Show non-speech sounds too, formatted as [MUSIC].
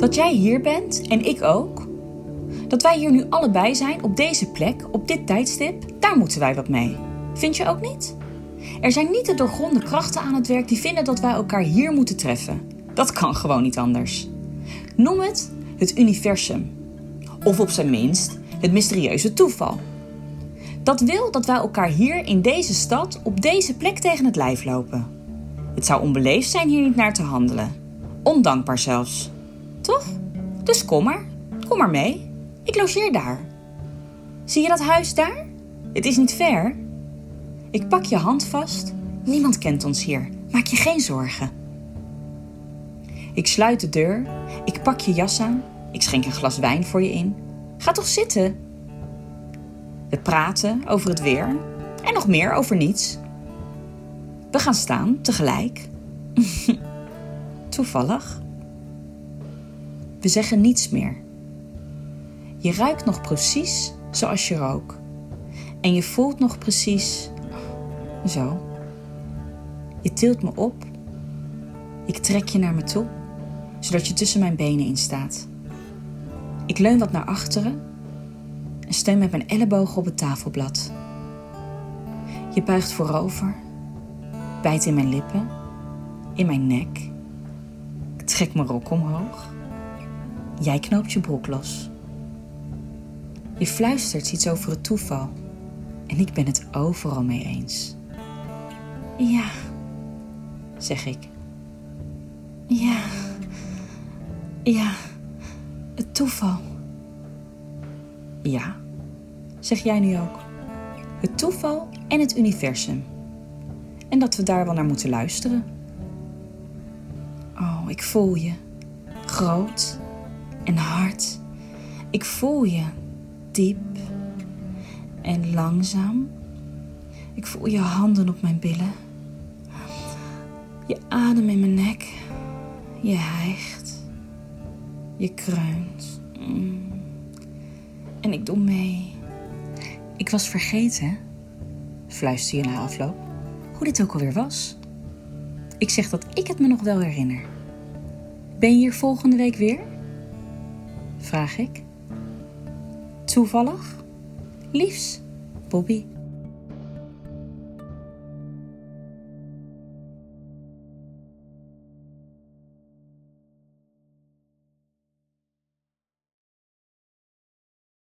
Dat jij hier bent en ik ook. Dat wij hier nu allebei zijn op deze plek, op dit tijdstip, daar moeten wij wat mee. Vind je ook niet? Er zijn niet de doorgronde krachten aan het werk die vinden dat wij elkaar hier moeten treffen. Dat kan gewoon niet anders. Noem het het universum. Of op zijn minst het mysterieuze toeval. Dat wil dat wij elkaar hier in deze stad op deze plek tegen het lijf lopen. Het zou onbeleefd zijn hier niet naar te handelen. Ondankbaar zelfs. Toch? Dus kom maar. Kom maar mee. Ik logeer daar. Zie je dat huis daar? Het is niet ver. Ik pak je hand vast. Niemand kent ons hier. Maak je geen zorgen. Ik sluit de deur. Ik pak je jas aan. Ik schenk een glas wijn voor je in. Ga toch zitten. We praten over het weer en nog meer over niets. We gaan staan tegelijk. [LAUGHS] Toevallig. We zeggen niets meer. Je ruikt nog precies zoals je rook. En je voelt nog precies zo. Je tilt me op. Ik trek je naar me toe, zodat je tussen mijn benen in staat. Ik leun wat naar achteren en steun met mijn ellebogen op het tafelblad. Je buigt voorover, bijt in mijn lippen, in mijn nek. Ik trek mijn rok omhoog. Jij knoopt je broek los. Je fluistert iets over het toeval en ik ben het overal mee eens. Ja, zeg ik. Ja, ja, het toeval. Ja, zeg jij nu ook. Het toeval en het universum. En dat we daar wel naar moeten luisteren. Oh, ik voel je. Groot en hard. Ik voel je diep en langzaam. Ik voel je handen op mijn billen. Je adem in mijn nek. Je hijgt. Je kreunt. Mm. En ik doe mee. Ik was vergeten, fluister je na afloop, hoe dit ook alweer was. Ik zeg dat ik het me nog wel herinner. Ben je hier volgende week weer? Vraag ik. Toevallig? Liefs, Bobby.